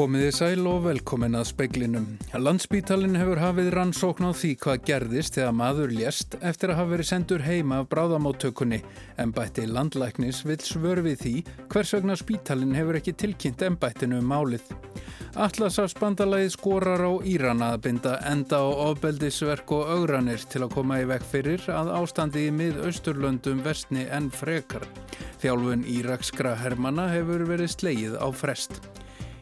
Komiði sæl og velkomin að speiklinum. Landspítalinn hefur hafið rannsókn á því hvað gerðist þegar maður lést eftir að hafa verið sendur heima af bráðamáttökunni en bætti landlæknis vil svörfið því hvers vegna spítalinn hefur ekki tilkynnt en bættinu um málið. Atlasafsbandalagið skorar á Írana að binda enda á ofbeldisverk og augranir til að koma í vekk fyrir að ástandi í mið-austurlöndum vestni en frekar. Þjálfun írakskra hermana hefur verið sleið á frest.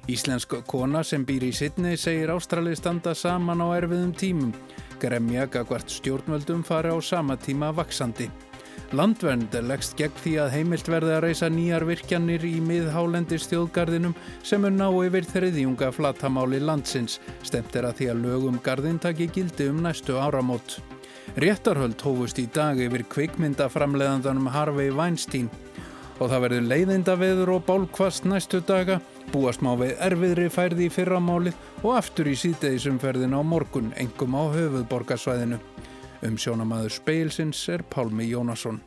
Íslensk kona sem býr í Sidney segir Ástrali standa saman á erfiðum tímum. Gremja gagvart stjórnvöldum fari á sama tíma vaksandi. Landvernd leggst gegn því að heimilt verði að reysa nýjar virkjanir í miðhálendis þjóðgarðinum sem er ná yfir þriðjunga flatamáli landsins. Stemt er að því að lögum garðin taki gildi um næstu áramót. Réttarhöld hófust í dag yfir kvikmyndaframleðandanum Harvey Weinstein og það verður leiðinda veður og bálkvast næstu daga búast má við erfiðri færði í fyrramálið og aftur í síðdegisumferðin á morgun, engum á höfuðborgarsvæðinu. Um sjónamaður speilsins er Pálmi Jónasson.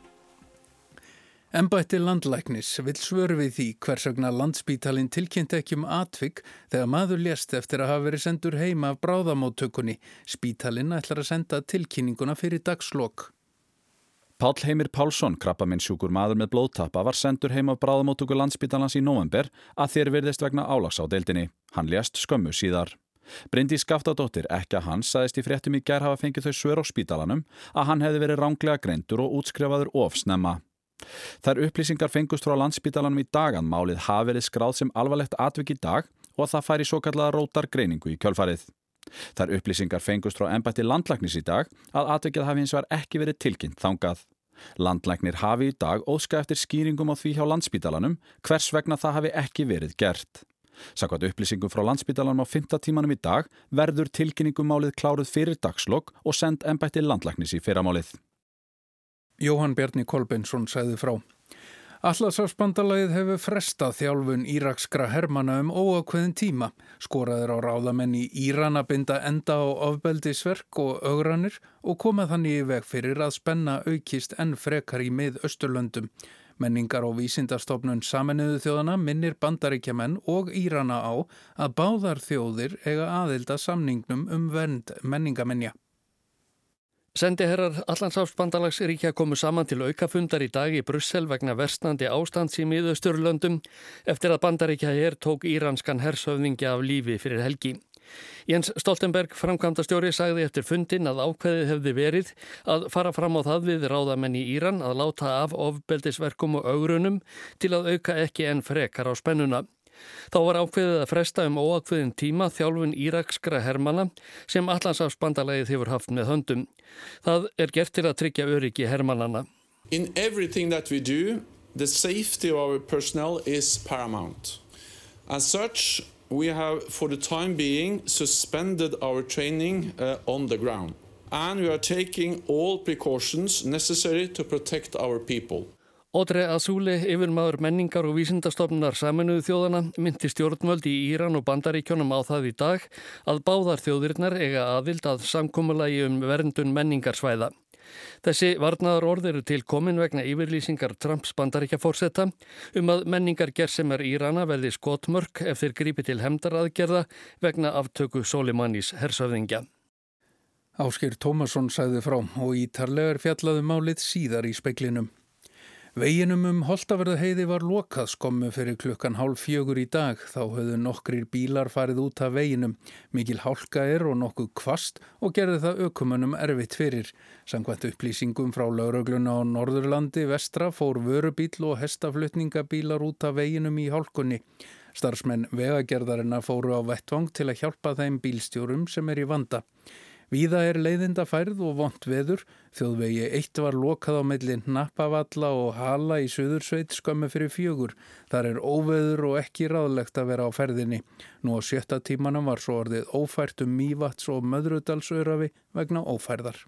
Embætti landlæknis vil svörfið því hversagna landsbítalinn tilkynnt ekki um atvik þegar maður lést eftir að hafa verið sendur heima af bráðamóttökunni. Spítalinn ætlar að senda tilkynninguna fyrir dagslokk. Pál Heimir Pálsson, krabbamennsjúkur maður með blóðtappa, var sendur heim af bráðamóttöku landsbítalans í november að þér virðist vegna álags á deildinni. Hann lést skömmu síðar. Bryndi Skaftadóttir, ekki að hans, saðist í fréttum í gær hafa fengið þau svör á spítalanum að hann hefði verið ránglega greindur og útskrefaður ofsnemma. Þær upplýsingar fengust frá landsbítalanum í dagan málið hafi verið skráð sem alvarlegt atvik í dag og að það færi svo kallaða rótar greiningu í kjölfarið. Þar upplýsingar fengust frá ennbætti landlæknis í dag að atvikið hafi hins vegar ekki verið tilkynnt þangað. Landlæknir hafi í dag óska eftir skýringum á því hjá landsbítalanum hvers vegna það hafi ekki verið gert. Sakvært upplýsingum frá landsbítalanum á 5. tímanum í dag verður tilkynningum málið kláruð fyrir dagslokk og send ennbætti landlæknis í fyrramálið. Jóhann Bjarni Kolbensson sæði frá. Allarsafsbandalagið hefur frestað þjálfun írakskra hermana um óakveðin tíma. Skoraður á ráðamenn í Írana binda enda á ofbeldisverk og augranir og komað þannig í veg fyrir að spenna aukist enn frekar í mið Östurlöndum. Menningar og vísindarstofnun saminuðu þjóðana minnir bandaríkjaman og Írana á að báðar þjóðir eiga aðilda samningnum um vernd menningamenja. Sendiherrar Allansáfsbandalagsríkja komu saman til aukafundar í dag í Brussel vegna verstnandi ástands í miðausturlöndum eftir að bandaríkja hér tók íranskan hersöfningi af lífi fyrir helgi. Jens Stoltenberg, framkvæmdastjóri, sagði eftir fundin að ákveðið hefði verið að fara fram á það við ráðamenn í Íran að láta af ofbeldisverkum og augrunum til að auka ekki enn frekar á spennuna. Þá var ákveðið að fresta um óakveðin tíma þjálfun írakskra hermana sem allansafsbandalegið hefur haft með höndum. Það er gert til að tryggja öryggi hermanana. In everything that we do, the safety of our personnel is paramount. As such, we have for the time being suspended our training uh, on the ground. And we are taking all precautions necessary to protect our people. Ódre Asúli, yfirmaður menningar og vísindastofnunar saminuðu þjóðana, myndi stjórnvöld í Íran og bandaríkjónum á það í dag að báðar þjóðirinnar eiga aðvild að samkómulagi um verndun menningarsvæða. Þessi varnaðar orð eru til komin vegna yfirlýsingar Trumps bandaríkja fórsetta um að menningar gerðsemar Írana verði skotmörk ef þeir grípi til hemdaraðgerða vegna aftöku Soleimanis hersöfðingja. Áskir Tómasson sæði frá og ítarlegar fjallaðu um málið síðar í speiklinum. Veginum um Holtaverðaheiði var lokað skommu fyrir klukkan hálf fjögur í dag. Þá höfðu nokkrir bílar farið út af veginum. Mikil hálka er og nokkuð kvast og gerði það aukumunum erfitt fyrir. Samkvæmt upplýsingum frá laurögluna á Norðurlandi vestra fór vörubíl og hestaflutningabílar út af veginum í hálkunni. Starfsmenn vegagerðarina fóru á vettvang til að hjálpa þeim bílstjórum sem er í vanda. Víða er leiðinda færð og vond veður. Þjóðvegi eitt var lokað á mellin Nappavalla og Hala í Suðursveit skömmu fyrir fjögur. Þar er óveður og ekki ráðlegt að vera á ferðinni. Nú á sjötta tímanum var svo orðið ófært um Mývats og Möðrudalsörafi vegna ófærðar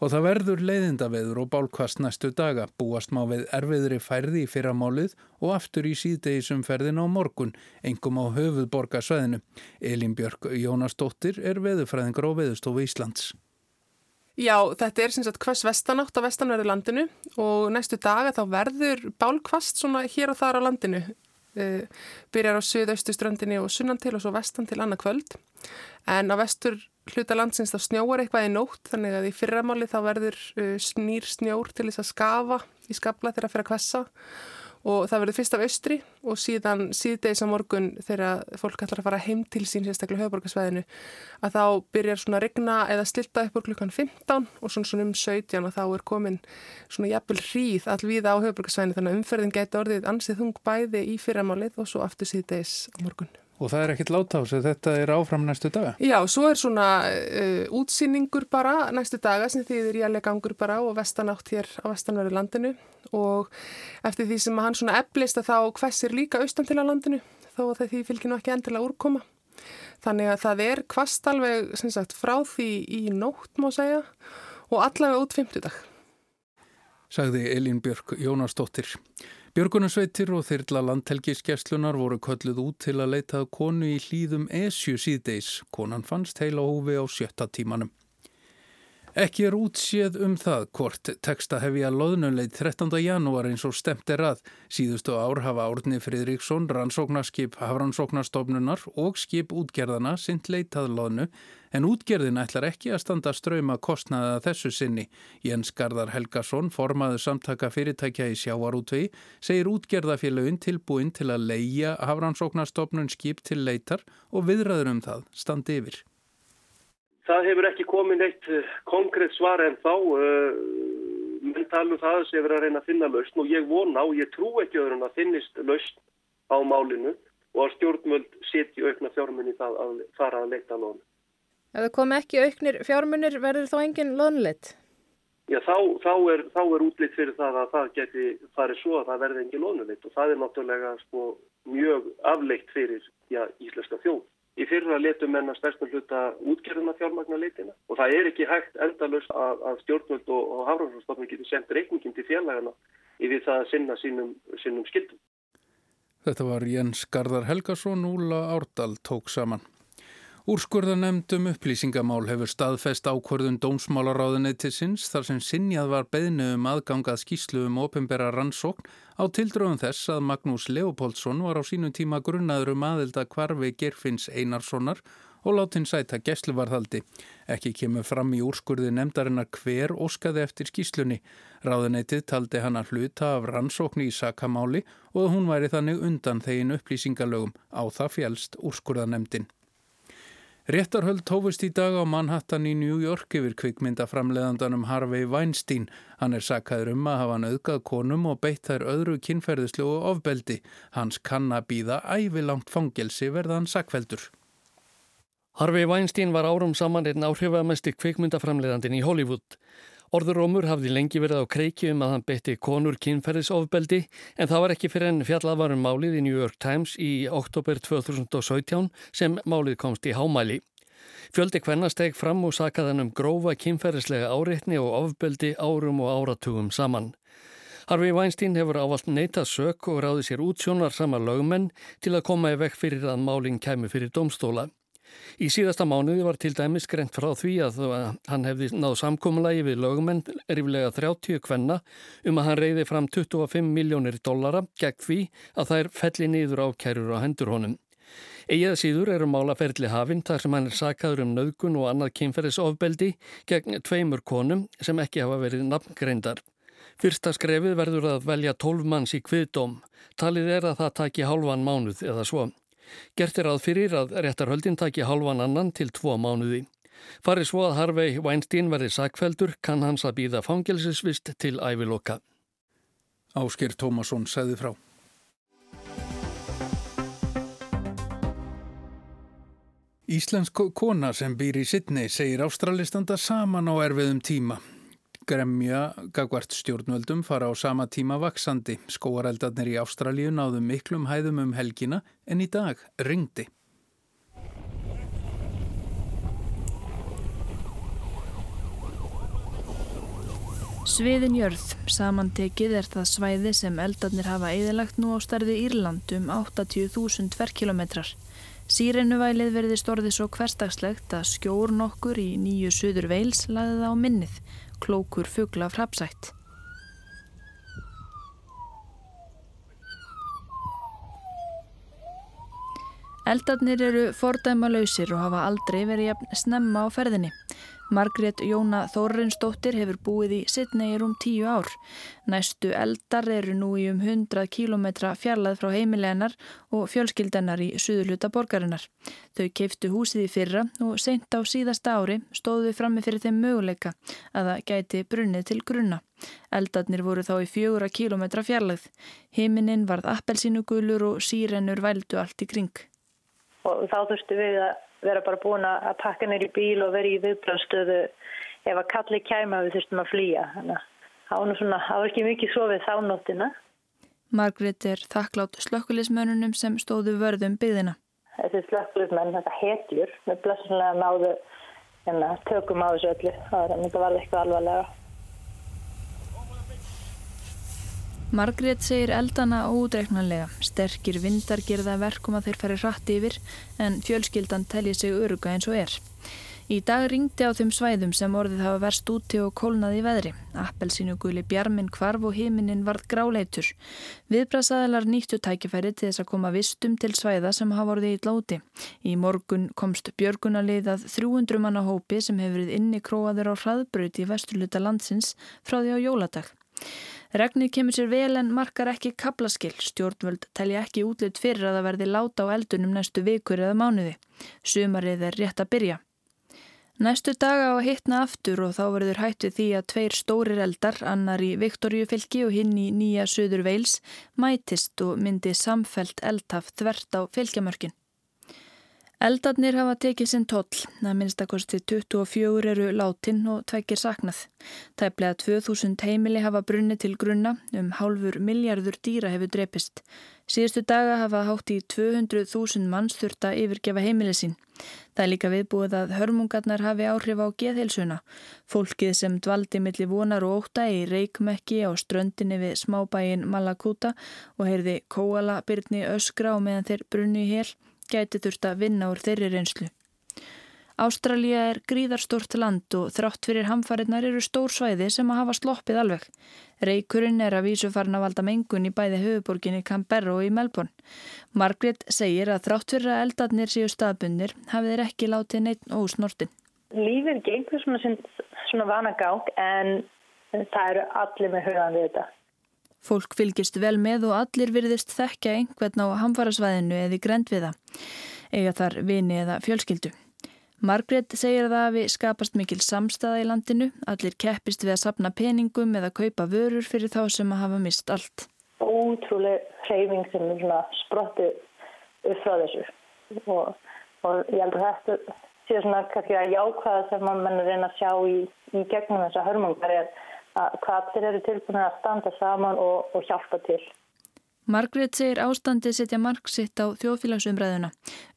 og það verður leiðindaveður og bálkvast næstu daga, búast má við erfiðri færði í fyrramálið og aftur í síðdegisumferðin á morgun, engum á höfuðborgarsvæðinu. Elin Björk Jónasdóttir er veðufræðingur á Veðustofu Íslands. Já, þetta er sem sagt hvers vestanátt á vestanverðu landinu og næstu daga þá verður bálkvast svona hér og þar á landinu. uh, byrjar á söðaustu ströndinni og sunnan til og svo vestan til annað kvöld. En á vestur hluta landsins þá snjóar eitthvað í nótt þannig að í fyrramáli þá verður uh, snýr snjór til þess að skafa í skabla þegar að fyrir að kvessa og það verður fyrst af austri og síðan síðdeis á morgun þegar fólk ætlar að fara heim til sín sérstaklega höfuborgarsvæðinu að þá byrjar svona regna eða stilta upp úr klukkan 15 og svona svona um 17 og þá er komin svona jafnvel hríð allvíða á höfuborgarsvæðinu þannig að umferðin gæti orðið ansið þung bæði í fyrramálið og svo aftur síðdeis á morgun. Og það er ekkit láta á sig, þetta er áfram næstu daga? Já, svo er svona uh, útsýningur bara næstu daga sem þýðir jálega gangur bara og vestanátt hér á vestanverðu landinu og eftir því sem hann svona eflist að þá hversir líka austan til á landinu þó að því fylgir nú ekki endilega úrkoma. Þannig að það er kvast alveg sagt, frá því í nótt má segja og allavega út 50 dag. Sagði Elín Björk Jónasdóttir. Björgunarsveitir og þyrla landhelgiskeslunar voru kölluð út til að leitað konu í hlýðum esju síðdeis. Konan fannst heila hófi á sjötta tímanum. Ekki er útséð um það hvort teksta hefja loðnuleit 13. janúar eins og stemt er að. Síðustu ár hafa Árni Fridriksson, rannsóknarskip Hafrannsóknarstofnunar og skip útgerðana sint leitað loðnu en útgerðin ætlar ekki að standa ströyma kostnaða þessu sinni. Jens Gardar Helgason, formaður samtaka fyrirtækja í sjávarútvei, segir útgerðafélagin tilbúin til að leia Hafrannsóknarstofnun skip til leitar og viðræður um það standi yfir. Það hefur ekki komið neitt eh, konkrétt svar en þá uh, menn talum það sem er að reyna að finna lausn og ég vona og ég trú ekki öðrun að finnist lausn á málinu og að stjórnmöld setji aukna fjármunni það að fara að leita lónu. Ef það komi ekki auknir fjármunir verður þá engin lónuleitt? Já þá, þá er, er útlitt fyrir það að það geti farið svo að það verði engin lónuleitt og það er náttúrulega sko, mjög afleitt fyrir já, íslenska þjóð. Í fyrra letum menna stærstum hluta útgerðuna fjármagna leitina og það er ekki hægt endalust að, að stjórnvöld og, og hafránstofnum getur sendt reikningin til fjarlægana yfir það að sinna sínum, sínum skildum. Þetta var Jens Gardar Helgason, Úla Árdal tók saman. Úrskurðanemdum upplýsingamál hefur staðfest ákvörðun dómsmálaráðuneytisins þar sem sinjað var beðnu um aðgangað skýslu um opimbera rannsókn á tildröðum þess að Magnús Leopoldsson var á sínum tíma grunnaður um aðelda kvarfi Gerfinns Einarssonar og látin sæta gæsluvarðhaldi. Ekki kemur fram í úrskurði nefndarinnar hver óskaði eftir skýslunni. Ráðuneytið taldi hann að hluta af rannsókni í sakamáli og hún væri þannig undan þegin upplýsingalögum á það fjælst úrskurðanemdin. Réttarhöld tófust í dag á Manhattan í New York yfir kvikmyndaframleðandanum Harvey Weinstein. Hann er sakkaður um að hafa nöðgað konum og beitt þær öðru kynferðislu og ofbeldi. Hans kann að býða ævilangt fangelsi verðan sakveldur. Harvey Weinstein var árum saman einn áhrifamesti kvikmyndaframleðandin í Hollywood. Orðurómur hafði lengi verið á kreiki um að hann beitti konur kynferðisofbeldi en það var ekki fyrir enn fjallavarum málið í New York Times í oktober 2017 sem málið komst í hámæli. Fjöldi hvenna steg fram og sakaðan um grófa kynferðislega áreitni og ofbeldi árum og áratugum saman. Harvey Weinstein hefur ávalt neitað sök og ráði sér útsjónar sama lögmenn til að koma í vekk fyrir að málinn kæmi fyrir domstóla. Í síðasta mánuði var til dæmis greint frá því að hann hefði náð samkómulagi við lögumenn ríflega 30 kvenna um að hann reyði fram 25 miljónir dollara gegn því að þær felli nýður á kærur á hendur honum. Egið síður eru málaferðli hafinn þar sem hann er sakaður um nöðgun og annað kynferðisofbeldi gegn tveimur konum sem ekki hafa verið nafngreindar. Fyrsta skrefið verður að velja 12 manns í kviðdóm. Talið er að það taki hálfan mánuð eða svo. Gert er að fyrir að réttarhöldin taki halvan annan til tvo mánuði. Farið svo að Harvey Weinstein verði sakveldur kann hans að býða fangelsisvist til æviloka. Ásker Tómasson segði frá. Íslensk kona sem býr í Sidney segir ástralistanda saman á erfiðum tíma gremja gagvart stjórnvöldum fara á sama tíma vaksandi. Skóareldarnir í Ástralíu náðu miklum hæðum um helgina en í dag ringdi. Sviðin jörð, samantekið er það svæði sem eldarnir hafa eðalagt nú á starði Írland um 80.000 tverrkilometrar. Sýrenuvælið verði storðið svo hverstagslegt að skjór nokkur í nýju söður veils laði það á minnið klókur fugla frapsætt. Eldarnir eru fordæma lausir og hafa aldrei verið jafn snemma á ferðinni. Margrét Jóna Þórrinsdóttir hefur búið í Sidney um tíu ár. Næstu eldar eru nú í um 100 kílometra fjarlæð frá heimileginar og fjölskyldennar í suðuluta borgarinnar. Þau keiftu húsið í fyrra og seint á síðasta ári stóðu frammi fyrir þeim möguleika að það gæti brunnið til grunna. Eldarnir voru þá í fjögura kílometra fjarlæð. Heiminin varð appelsínugulur og sírennur vældu allt í kring. Og þá þurftu við að vera bara búin að pakka neyri bíl og vera í viðbröðstöðu ef að kalli kæma við þurftum að flýja. Þannig að það var ekki mikið svo við þánóttina. Margret er þakklátt slökkulismönunum sem stóðu vörðum byggðina. Þessi slökkulismenn, þetta hetjur, með blessunlega náðu hérna, tökum á þessu öllu. Það var eitthvað alvarlega. Margrét segir eldana ódreiknanlega. Sterkir vindar gerða verkum að þeir fari hratt yfir en fjölskyldan telji sig öruga eins og er. Í dag ringdi á þeim svæðum sem orðið hafa verst úti og kólnaði í veðri. Appelsínuguli bjarminn kvarf og himinin varð gráleitur. Viðbrasaðalar nýttu tækifæri til þess að koma vistum til svæða sem hafa orðið í lóti. Í morgun komst björgunarlið að 300 manna hópi sem hefur verið inni króaður á hraðbröyti í vesturluta landsins frá því á jóladag. Regnir kemur sér vel en markar ekki kaplaskill. Stjórnvöld telja ekki útlut fyrir að það verði láta á eldunum næstu vikur eða mánuði. Sumarið er rétt að byrja. Næstu daga á að hittna aftur og þá verður hættu því að tveir stórir eldar, annar í Viktorjufylki og hinn í Nýja Suður Veils, mætist og myndi samfelt eldhaf þvert á fylgjamörkin. Eldarnir hafa tekið sinn toll, að minnstakosti 24 eru látin og tvekir saknað. Tæplega 2000 heimili hafa brunni til grunna, um hálfur miljardur dýra hefur drepist. Síðustu daga hafa hátt í 200.000 manns þurft að yfirgefa heimili sín. Það er líka viðbúið að hörmungarnar hafi áhrif á geðheilsuna. Fólkið sem dvaldi millir vonar og óta í reikmekki á ströndinni við smábæin Malakuta og heyrði kóala byrni öskra og meðan þeir brunni í hel gæti þurft að vinna úr þeirri reynslu. Ástralja er gríðarstort land og þrátt fyrir hamfarinnar eru stór svæði sem að hafa sloppið alveg. Reykurinn er að vísu farin að valda mengun í bæði höfuborginni Canberra og í Melbourne. Margret segir að þrátt fyrir að eldarnir séu staðbundir hafið þeir ekki látið neitt ósnortin. Lífið gengur svona, svona vanagang en það eru allir með hugan við þetta. Fólk fylgist vel með og allir virðist þekkja einhvern á hamfarasvæðinu eða grend við það, eiga þar vini eða fjölskyldu. Margret segir það að við skapast mikil samstæða í landinu, allir keppist við að sapna peningum eða kaupa vörur fyrir þá sem að hafa mist allt. Ótrúlega hreyfing sem sprottið upp frá þessu og, og ég held að þetta sé svona kannski að jákvæða sem mann er reyna að sjá í, í gegnum þessa hörmungar er hvað allir eru tilbúin að standa saman og, og hjálpa til. Margrét segir ástandið setja marksitt á þjóðfélagsumræðuna.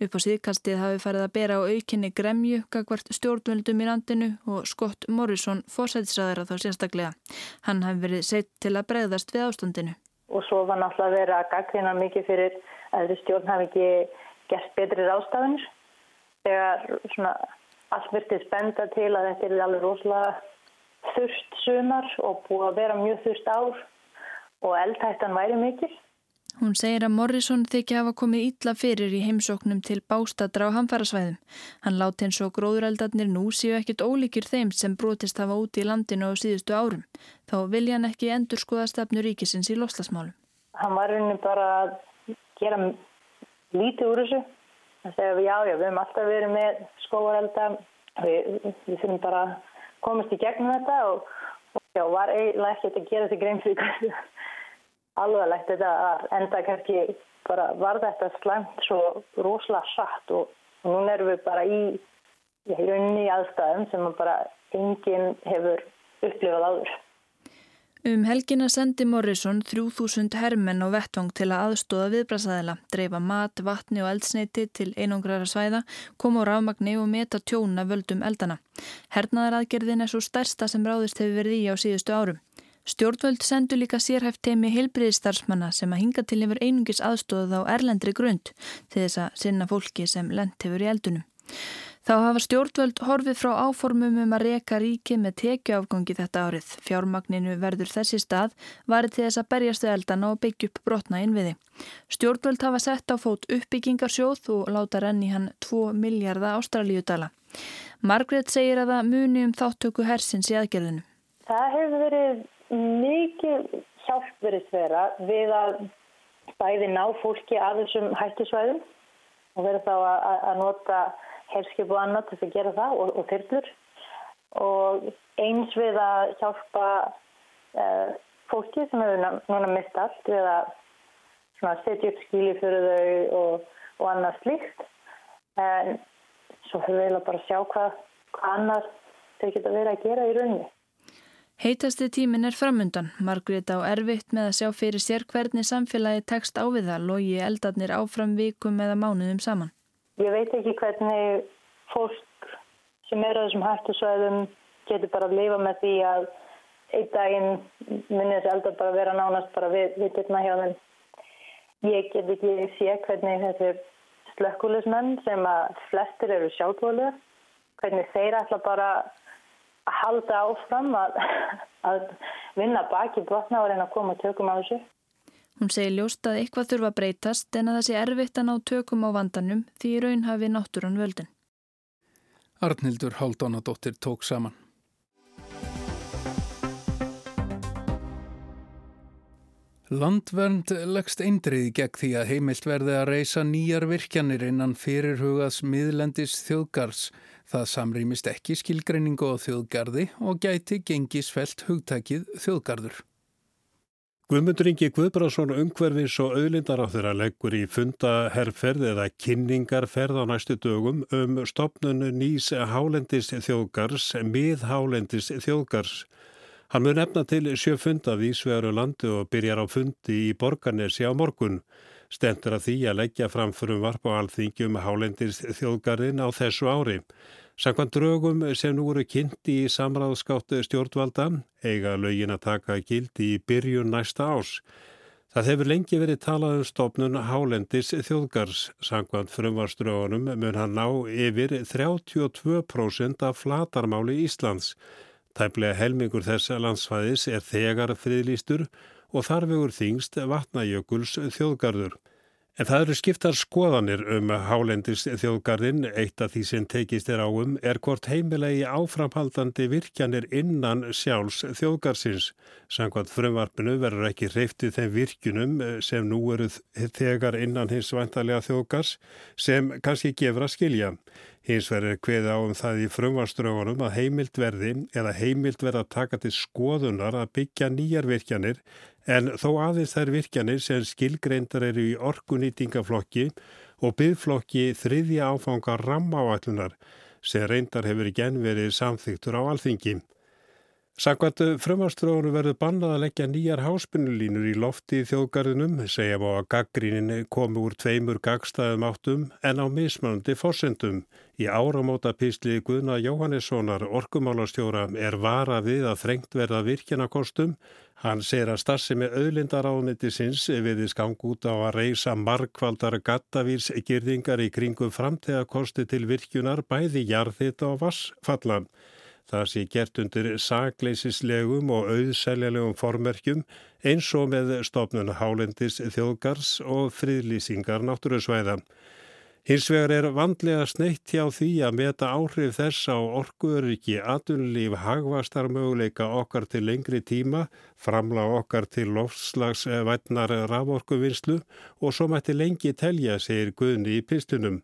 Upp á síðkastið hafi farið að bera á aukinni gremju, gagvart stjórnvöldum í landinu og Scott Morrison fórsætisræðara þá sérstaklega. Hann hafi verið sett til að bregðast við ástandinu. Og svo var náttúrulega verið að gaggrina mikið fyrir að stjórn hafi ekki gert betri rástafinir. Þegar svona allt virtið spenda til að þetta er alveg rosalega þurft sumar og búið að vera mjög þurft ár og eldhættan væri mikil. Hún segir að Morrison þykja hafa komið ítla fyrir í heimsóknum til bástadra á hamfarasvæðum. Hann láti eins og gróðureldarnir nú séu ekkit ólíkir þeim sem brotist hafa úti í landinu á síðustu árum. Þá vilja hann ekki endur skoða stefnu ríkisins í loslasmálum. Hann var rauninni bara að gera lítið úr þessu. Það segja við já, já, við hefum alltaf verið með skóarelda. Við, við þurfum bara komist í gegnum þetta og, og já, var eiginlega ekkert að gera sig grein fyrir hversu alveglegt þetta að enda kannski bara var þetta slæmt svo rosalega satt og, og nú erum við bara í, í rauninni aðstæðum sem bara enginn hefur upplifað áður. Um helgina sendi Morrison 3000 hermenn á vettvang til að aðstóða viðbrasaðila, dreifa mat, vatni og eldsneiti til einangrara svæða, koma á rafmagni og meta tjóna völdum eldana. Hernaðaraðgerðin er svo stærsta sem ráðist hefur verið í á síðustu árum. Stjórnvöld sendu líka sérhæft teimi heilbriðistarsmanna sem að hinga til yfir einungis aðstóða á erlendri grund til þess að sinna fólki sem lent hefur í eldunum. Þá hafa stjórnvöld horfið frá áformum um að reka ríkið með tekjuafgangi þetta árið. Fjármagninu verður þessi stað varið til þess að berjastu eldana og byggja upp brotna innviði. Stjórnvöld hafa sett á fót uppbyggingarsjóð og láta renni hann 2 miljardar ástralíudala. Margret segir að það muni um þáttöku hersins í aðgerðinu. Það hefur verið mikið hjálp verið svera við að bæði ná fólki að þessum hættisvæðum og verið þá að nota herskip og annað til að gera það og, og þyrlur og eins við að hjálpa uh, fólki sem hefur núna mist allt við að setja upp skíli fyrir þau og, og annað slíkt en svo höfum við bara að sjá hvað, hvað annað þau geta verið að gera í rauninni. Heitasti tímin er framundan. Margrét á erfitt með að sjá fyrir sér hvernig samfélagi tekst á við það logi eldarnir áfram vikum eða mánuðum saman. Ég veit ekki hvernig fólk sem er á þessum hættusvæðum getur bara að lifa með því að einn daginn munir þessi eldar bara vera nánast bara við, við dittna hjá þeim. Ég get ekki sé hvernig þessir slökkulismenn sem að flestir eru sjálfvölu, hvernig þeir ætla bara að halda áfram að, að vinna baki brotna og reyna að koma tökum á þessu. Hún segir ljóst að eitthvað þurfa breytast en að það sé erfitt að ná tökum á vandanum því raun hafi náttúran völdin. Arnildur Haldónadóttir tók saman. Landvernd leggst eindriði gegn því að heimilt verði að reysa nýjar virkjanir innan fyrirhugas miðlendis þjóðgars Það samrýmist ekki skilgreiningu á þjóðgarði og gæti gengisfelt hugtækið þjóðgarður. Guðmundur Ingi Guðbrásson umhverfis og auðlindar á þeirra leggur í fundaherrferð eða kynningarferð á næstu dögum um stopnunu nýs hálendis þjóðgars, miðhálendis þjóðgars. Hann mun efna til sjöfunda vísvegaru landi og byrjar á fundi í Borgarnesi á morgun. Stendur að því að leggja fram fyrir varp á alþingjum hálendis þjóðgarðin á þessu ári. Sankvæmt drögum sem nú eru kynnti í samráðskáttu stjórnvalda eiga lögin að taka gildi í byrjun næsta ás. Það hefur lengi verið talað um stopnun Hálendis þjóðgars. Sankvæmt frumvarströgunum mun hann ná yfir 32% af flatarmáli Íslands. Tæplega helmingur þess landsfæðis er þegar friðlýstur og þarfegur þingst vatnajökuls þjóðgarður. En það eru skiptar skoðanir um hálendis þjóðgarðin. Eitt af því sem tekist er áum er hvort heimilegi áframhaldandi virkjanir innan sjálfs þjóðgarðsins. Samkvæmt frumvarpinu verður ekki reyftið þeim virkjunum sem nú eru þegar innan hins vantarlega þjóðgarðs sem kannski gefur að skilja. Hins verður hveð á um það í frumvarströgunum að heimilt verði eða heimilt verða taka til skoðunar að byggja nýjar virkjanir en þó aðeins þær virkjanir sem skilgreindar eru í orkunýtingaflokki og byggflokki þriðja áfanga rammáallunar sem reyndar hefur genn verið samþygtur á alþingi. Sakvært frumarstrónu verður bannað að leggja nýjar háspinnulínur í lofti í þjóðgarðinum, segja má að gaggrínin komi úr tveimur gagstaðum áttum en á mismöndi fórsendum. Í áramóta písli Guðna Jóhannessonar orkumálastjóra er vara við að þrengt verða virkjanakostum Hann segir að starfsemi auðlindaráðniti sinns viðis gang út á að reysa markvaldar gattavírsgirðingar í kringum framtegakosti til virkjunar bæði jarðið og vassfallan. Það sé gert undir sagleisislegum og auðsæljalegum formerkjum eins og með stopnun hálendis þjóðgars og friðlýsingar náttúrusvæða. Hins vegar er vandlega sneitt hjá því að meta áhrif þess á orkuöryggi, atunlíf, hagvastar möguleika okkar til lengri tíma, framla okkar til lofslagsvætnar raforkuvinnslu og svo mætti lengi telja, segir Guðni í pistunum.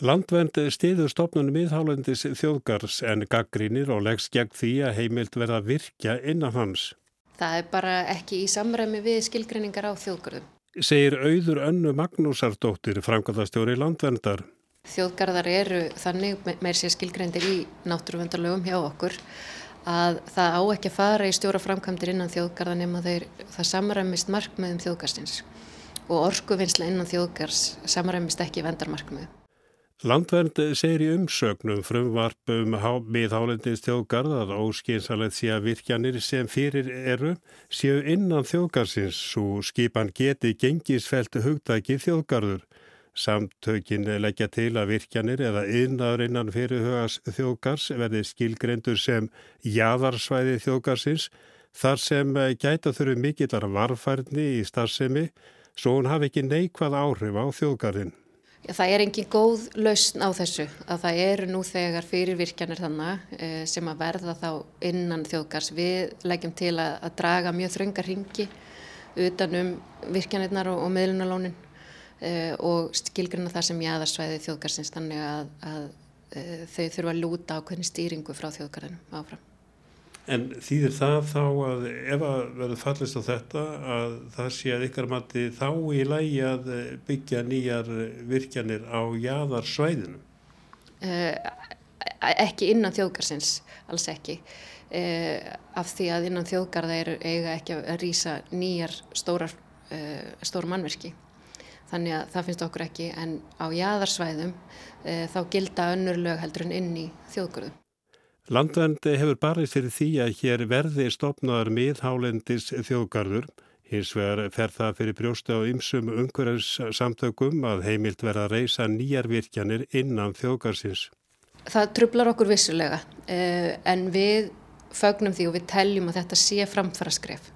Landvend stiður stopnunum íðhálendis þjóðgars en gaggrínir og leggst gegn því að heimilt verða virkja innan hans. Það er bara ekki í samræmi við skilgreiningar á þjóðgarðum segir auður önnu Magnúsardóttir, framkvæmastjóri landvendar. Þjóðgarðar eru þannig með sér skilgreindir í náttúruvendarlögum hjá okkur að það á ekki að fara í stjóra framkvæmdir innan þjóðgarða nema þeir það samræmist markmiðum þjóðgarstins og orkuvinnsla innan þjóðgars samræmist ekki vendarmarkmiðum. Landvernd segir í umsögnum frumvarpum miðhálendins þjóðgarð að óskinsalegt sé að virkjanir sem fyrir eru séu innan þjóðgarsins svo skipan geti gengisfelt hugdæki þjóðgarður. Samtökin leggja til að virkjanir eða yðnaður innan fyrirhugas þjóðgars verði skilgrendur sem jaðarsvæði þjóðgarsins þar sem gæta þurfu mikillar varfærni í starfsemi svo hún hafi ekki neikvað áhrif á þjóðgarðin. Það er engin góð lausn á þessu að það eru nú þegar fyrirvirkjanir þannig eh, sem að verða þá innan þjóðgars. Við leggjum til að, að draga mjög þröngar ringi utanum virkjanirnar og, og meðlunarlónin uh, og skilgruna það sem jáðarsvæði þjóðgarsins þannig að, að uh, þau þurfa að lúta á hvernig stýringu frá þjóðgarðinu áfram. En þýðir það þá að ef að verður fallist á þetta að það sé að ykkar mati þá í lægi að byggja nýjar virkjanir á jáðarsvæðinu? Uh, ekki innan þjóðgarsins, alls ekki. Uh, af því að innan þjóðgarða eru eiga ekki að rýsa nýjar stórar, uh, stór mannverki þannig að það finnst okkur ekki en á jæðarsvæðum þá gilda önnur lög heldur en inn í þjóðgarðu. Landvendi hefur barið fyrir því að hér verði stopnaðar miðhálendis þjóðgarður hins vegar fer það fyrir brjósta á ymsum umhverjars samtökum að heimilt verða að reysa nýjar virkjanir innan þjóðgarsins. Það trublar okkur vissulega en við fögnum því og við teljum að þetta sé framfara skref.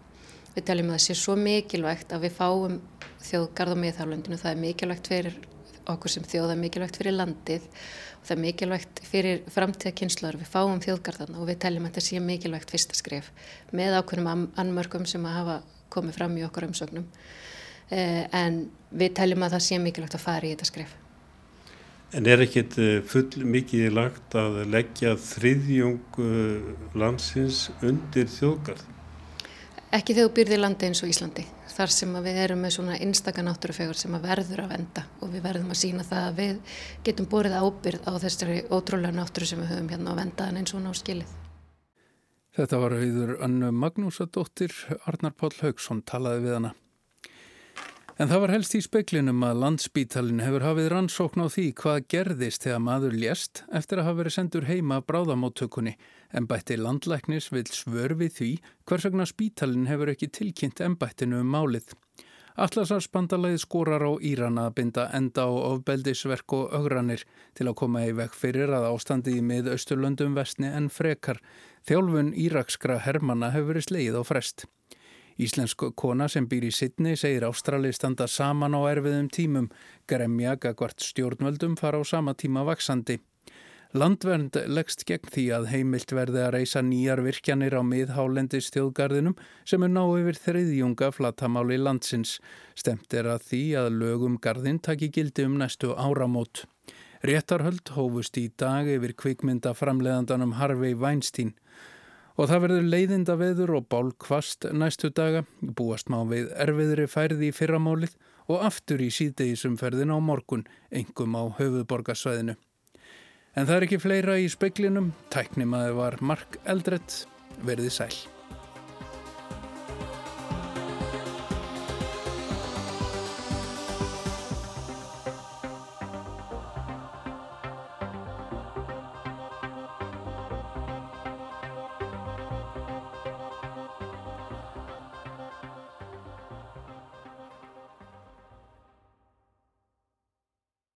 Við teljum að það sé svo mikilvægt að við fáum þjóðgarð á miðhálundinu. Það er mikilvægt fyrir okkur sem þjóð, það er mikilvægt fyrir landið og það er mikilvægt fyrir framtíða kynnslóður. Við fáum þjóðgarðana og við teljum að þetta sé mikilvægt fyrsta skref með ákveðnum annmörgum sem að hafa komið fram í okkur umsögnum. Eh, en við teljum að það sé mikilvægt að fara í þetta skref. En er ekkit eh, full mikið lagt að leggja þriðjung eh, landsins undir þjóðgarð? Ekki þegar þú byrðir landi eins og Íslandi. Þar sem við erum með svona einstakar náttúrufegur sem að verður að venda og við verðum að sína það að við getum borið ábyrð á þessari ótrúlega náttúru sem við höfum hérna á vendaðan eins og ná skilið. Þetta var auður Annu Magnúsadóttir, Arnar Páll Haugsson talaði við hana. En það var helst í speklinum að landsbítalinn hefur hafið rannsókn á því hvað gerðist þegar maður lést eftir að hafa verið sendur heima bráðamáttökunni en bætti landlæknis vil svörfi því hvers vegna spítalinn hefur ekki tilkynnt en bættinu um málið. Allarsarspandalagi skorar á Íran að binda enda á ofbeldisverk og augranir til að koma í vekk fyrir að ástandi í mið Östurlöndum vestni en frekar. Þjálfun írakskra hermana hefur verið sleið á frest. Íslensk kona sem býr í Sidney segir Ástrali standa saman á erfiðum tímum, gremja gagvart stjórnvöldum fara á sama tíma vaksandi. Landvernd leggst gegn því að heimilt verði að reysa nýjar virkjanir á miðhálendis þjóðgarðinum sem er ná yfir þriðjunga flatamáli landsins. Stemt er að því að lögum garðin taki gildi um næstu áramót. Réttarhöld hófust í dag yfir kvikmynda framleðandanum Harvey Weinstein. Og það verður leiðinda veður og bálkvast næstu daga, búast má við erfiðri færði í fyrramálið og aftur í síðdegisumferðin á morgun, engum á höfuborgarsvæðinu. En það er ekki fleira í speklinum, tæknimaði var Mark Eldrett, verði sæl.